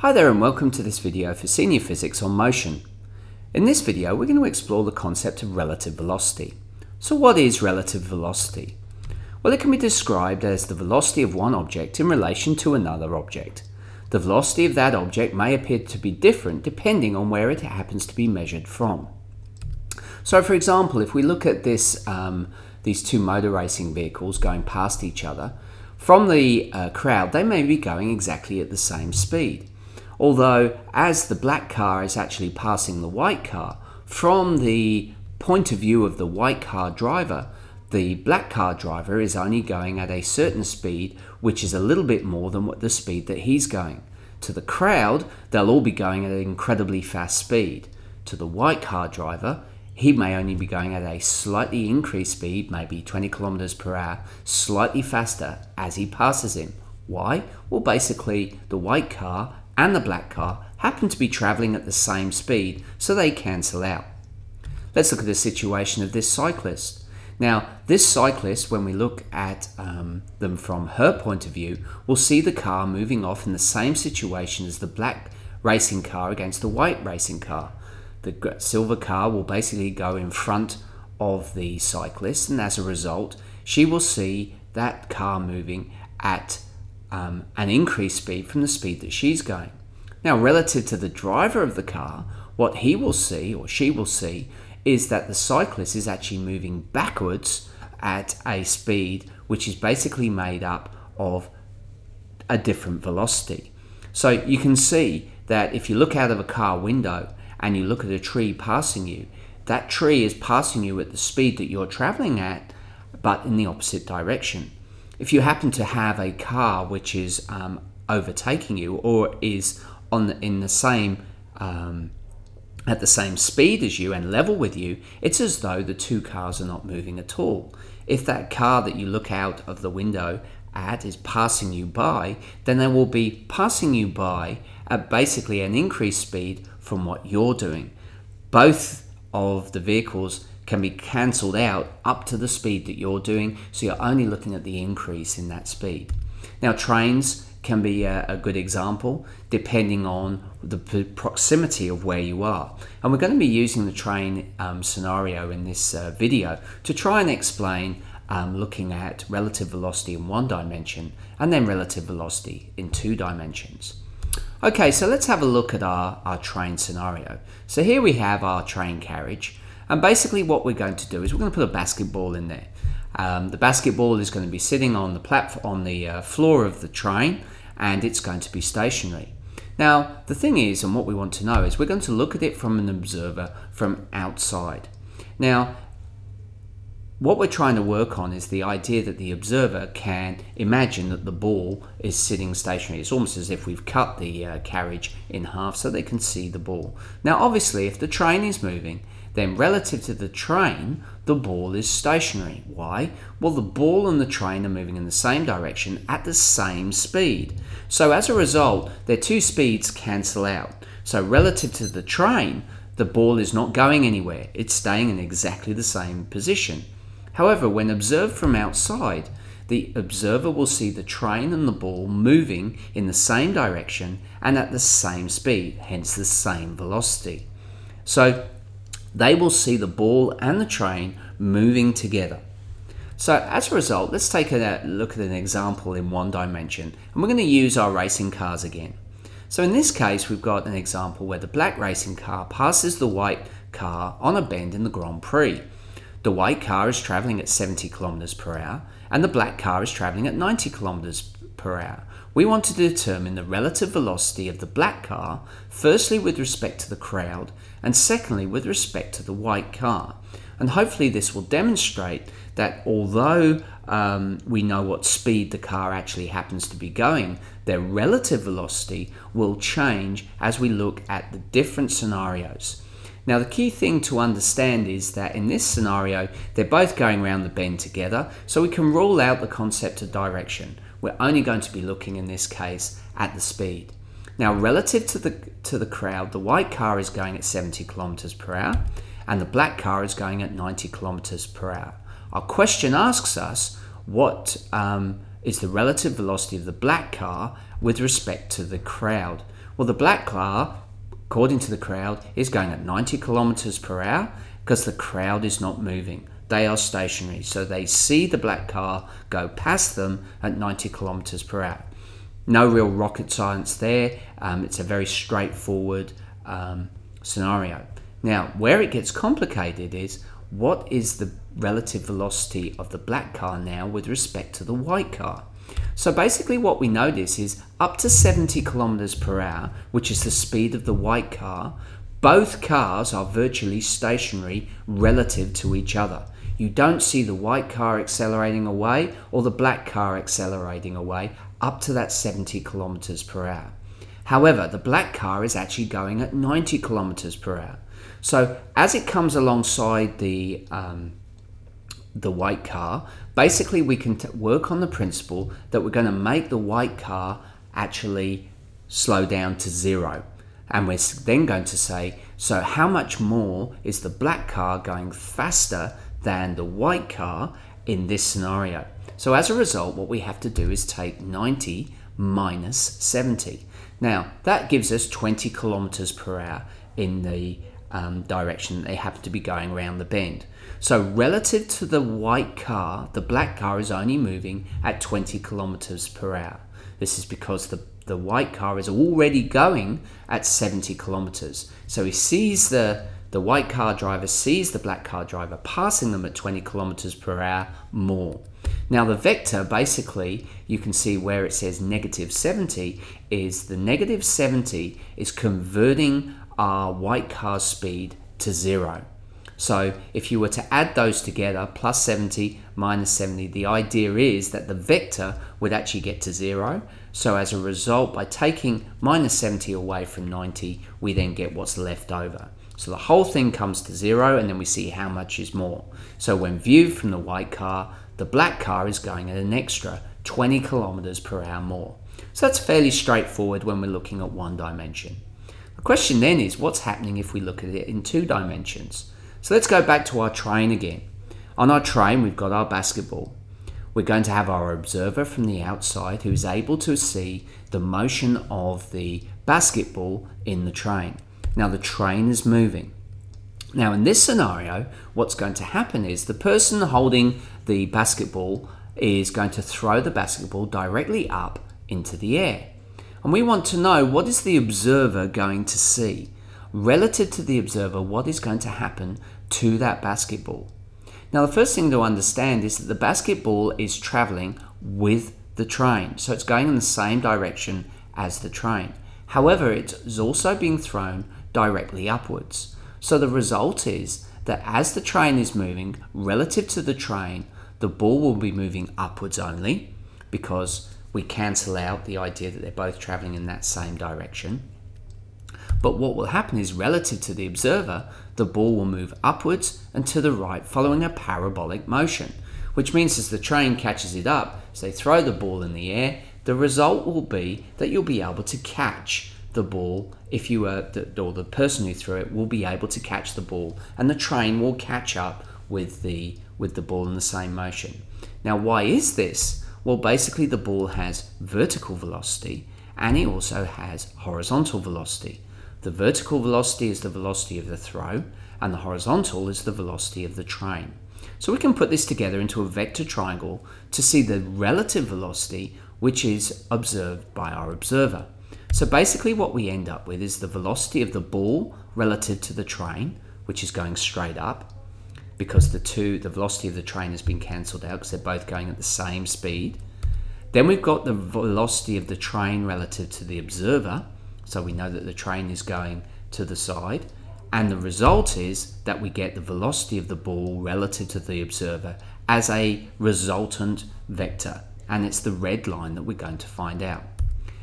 Hi there and welcome to this video for Senior Physics on Motion. In this video we're going to explore the concept of relative velocity. So what is relative velocity? Well it can be described as the velocity of one object in relation to another object. The velocity of that object may appear to be different depending on where it happens to be measured from. So for example if we look at this, um, these two motor racing vehicles going past each other, from the uh, crowd they may be going exactly at the same speed. Although, as the black car is actually passing the white car, from the point of view of the white car driver, the black car driver is only going at a certain speed, which is a little bit more than what the speed that he's going. To the crowd, they'll all be going at an incredibly fast speed. To the white car driver, he may only be going at a slightly increased speed, maybe 20 kilometers per hour, slightly faster as he passes him. Why? Well, basically, the white car and the black car happen to be travelling at the same speed, so they cancel out. Let's look at the situation of this cyclist. Now, this cyclist, when we look at um, them from her point of view, will see the car moving off in the same situation as the black racing car against the white racing car. The silver car will basically go in front of the cyclist, and as a result, she will see that car moving at um, an increased speed from the speed that she's going. Now, relative to the driver of the car, what he will see or she will see is that the cyclist is actually moving backwards at a speed which is basically made up of a different velocity. So you can see that if you look out of a car window and you look at a tree passing you, that tree is passing you at the speed that you're traveling at, but in the opposite direction if you happen to have a car which is um, overtaking you or is on the, in the same um, at the same speed as you and level with you, it's as though the two cars are not moving at all. If that car that you look out of the window at is passing you by, then they will be passing you by at basically an increased speed from what you're doing. Both of the vehicles can be cancelled out up to the speed that you're doing, so you're only looking at the increase in that speed. Now, trains can be a, a good example depending on the proximity of where you are. And we're going to be using the train um, scenario in this uh, video to try and explain um, looking at relative velocity in one dimension and then relative velocity in two dimensions. Okay, so let's have a look at our, our train scenario. So here we have our train carriage and basically, what we're going to do is we're going to put a basketball in there. Um, the basketball is going to be sitting on the platform, on the uh, floor of the train, and it's going to be stationary. Now, the thing is, and what we want to know is, we're going to look at it from an observer from outside. Now, what we're trying to work on is the idea that the observer can imagine that the ball is sitting stationary. It's almost as if we've cut the uh, carriage in half so they can see the ball. Now, obviously, if the train is moving, then relative to the train, the ball is stationary. Why? Well, the ball and the train are moving in the same direction at the same speed. So as a result, their two speeds cancel out. So relative to the train, the ball is not going anywhere. It's staying in exactly the same position. However, when observed from outside, the observer will see the train and the ball moving in the same direction and at the same speed, hence the same velocity. So they will see the ball and the train moving together. So as a result, let's take a look at an example in one dimension, and we're going to use our racing cars again. So in this case, we've got an example where the black racing car passes the white car on a bend in the Grand Prix. The white car is traveling at 70 kilometers per hour, and the black car is traveling at 90 kilometers per hour. We want to determine the relative velocity of the black car, firstly with respect to the crowd, and secondly with respect to the white car. And hopefully, this will demonstrate that although um, we know what speed the car actually happens to be going, their relative velocity will change as we look at the different scenarios. Now, the key thing to understand is that in this scenario, they're both going around the bend together, so we can rule out the concept of direction. We're only going to be looking in this case at the speed. Now, relative to the to the crowd, the white car is going at 70 kilometers per hour, and the black car is going at 90 kilometers per hour. Our question asks us what um, is the relative velocity of the black car with respect to the crowd? Well, the black car, according to the crowd, is going at 90 kilometers per hour because the crowd is not moving. They are stationary, so they see the black car go past them at 90 kilometers per hour. No real rocket science there. Um, it's a very straightforward um, scenario. Now, where it gets complicated is what is the relative velocity of the black car now with respect to the white car? So basically, what we notice is up to 70 kilometers per hour, which is the speed of the white car, both cars are virtually stationary relative to each other. You don't see the white car accelerating away or the black car accelerating away up to that 70 kilometers per hour. However, the black car is actually going at 90 kilometers per hour. So as it comes alongside the um, the white car, basically we can t- work on the principle that we're going to make the white car actually slow down to zero. And we're then going to say, so how much more is the black car going faster than the white car in this scenario? So as a result, what we have to do is take 90 minus 70. Now, that gives us 20 kilometers per hour in the um, direction they happen to be going around the bend. So, relative to the white car, the black car is only moving at 20 kilometers per hour. This is because the, the white car is already going at 70 kilometers. So, he sees the the white car driver sees the black car driver passing them at 20 kilometers per hour more. Now, the vector basically, you can see where it says negative 70 is the negative 70 is converting our white car speed to zero. So if you were to add those together, plus 70 minus 70, the idea is that the vector would actually get to zero. So as a result, by taking minus 70 away from 90, we then get what's left over. So the whole thing comes to zero and then we see how much is more. So when viewed from the white car, the black car is going at an extra 20 kilometers per hour more. So that's fairly straightforward when we're looking at one dimension. Question then is what's happening if we look at it in two dimensions? So let's go back to our train again. On our train, we've got our basketball. We're going to have our observer from the outside who is able to see the motion of the basketball in the train. Now, the train is moving. Now, in this scenario, what's going to happen is the person holding the basketball is going to throw the basketball directly up into the air. And we want to know what is the observer going to see? Relative to the observer, what is going to happen to that basketball? Now, the first thing to understand is that the basketball is traveling with the train, so it's going in the same direction as the train. However, it is also being thrown directly upwards. So the result is that as the train is moving relative to the train, the ball will be moving upwards only because we cancel out the idea that they're both traveling in that same direction. But what will happen is, relative to the observer, the ball will move upwards and to the right following a parabolic motion, which means as the train catches it up, as they throw the ball in the air, the result will be that you'll be able to catch the ball if you are, or the person who threw it will be able to catch the ball, and the train will catch up with the with the ball in the same motion. Now, why is this? Well, basically, the ball has vertical velocity and it also has horizontal velocity. The vertical velocity is the velocity of the throw, and the horizontal is the velocity of the train. So we can put this together into a vector triangle to see the relative velocity which is observed by our observer. So basically, what we end up with is the velocity of the ball relative to the train, which is going straight up, because the two, the velocity of the train has been cancelled out because they're both going at the same speed. Then we've got the velocity of the train relative to the observer, so we know that the train is going to the side. And the result is that we get the velocity of the ball relative to the observer as a resultant vector. And it's the red line that we're going to find out.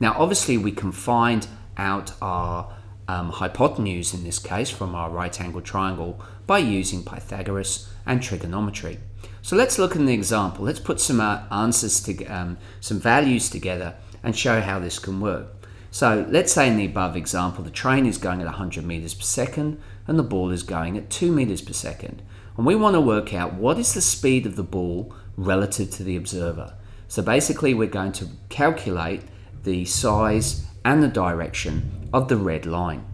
Now, obviously, we can find out our um, hypotenuse in this case from our right angle triangle by using Pythagoras and trigonometry. So let's look at an example. Let's put some uh, answers to um, some values together and show how this can work. So let's say in the above example, the train is going at 100 meters per second and the ball is going at 2 meters per second. And we want to work out what is the speed of the ball relative to the observer. So basically, we're going to calculate the size and the direction of the red line.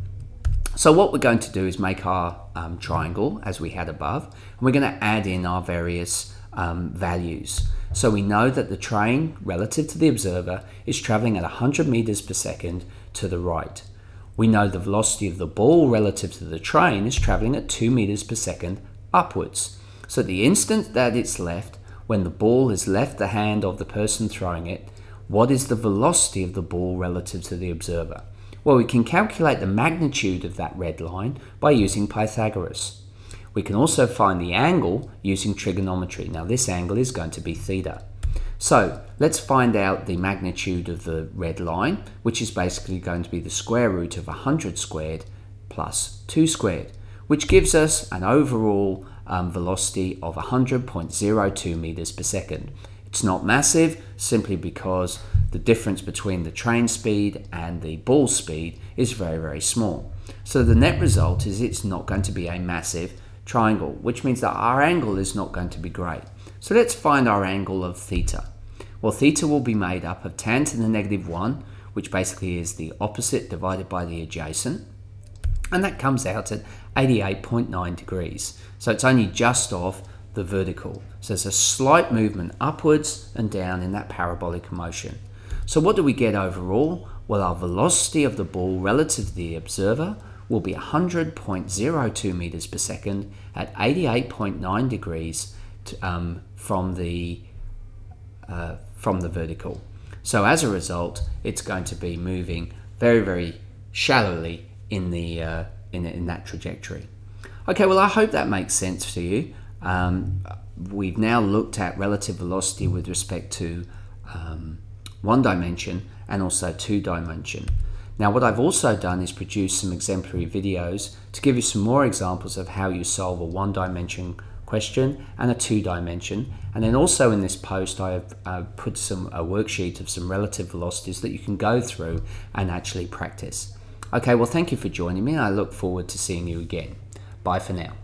So what we're going to do is make our um, triangle as we had above, and we're going to add in our various um, values. So we know that the train relative to the observer is traveling at 100 meters per second to the right. We know the velocity of the ball relative to the train is traveling at 2 meters per second upwards. So the instant that it's left, when the ball has left the hand of the person throwing it, what is the velocity of the ball relative to the observer? Well, we can calculate the magnitude of that red line by using Pythagoras. We can also find the angle using trigonometry. Now, this angle is going to be theta. So, let's find out the magnitude of the red line, which is basically going to be the square root of 100 squared plus 2 squared, which gives us an overall um, velocity of 100.02 meters per second. It's not massive simply because the difference between the train speed and the ball speed is very, very small. So the net result is it's not going to be a massive triangle, which means that our angle is not going to be great. So let's find our angle of theta. Well, theta will be made up of tan to the negative 1, which basically is the opposite divided by the adjacent, and that comes out at 88.9 degrees. So it's only just off the vertical. So there's a slight movement upwards and down in that parabolic motion. So what do we get overall? Well, our velocity of the ball relative to the observer will be 100.02 meters per second at 88.9 degrees to, um, from the uh, from the vertical. So as a result, it's going to be moving very very shallowly in the uh, in, in that trajectory. Okay, well, I hope that makes sense to you. Um, we've now looked at relative velocity with respect to um, one dimension and also two dimension. Now, what I've also done is produce some exemplary videos to give you some more examples of how you solve a one dimension question and a two dimension. And then also in this post, I have uh, put some a worksheet of some relative velocities that you can go through and actually practice. Okay, well, thank you for joining me. I look forward to seeing you again. Bye for now.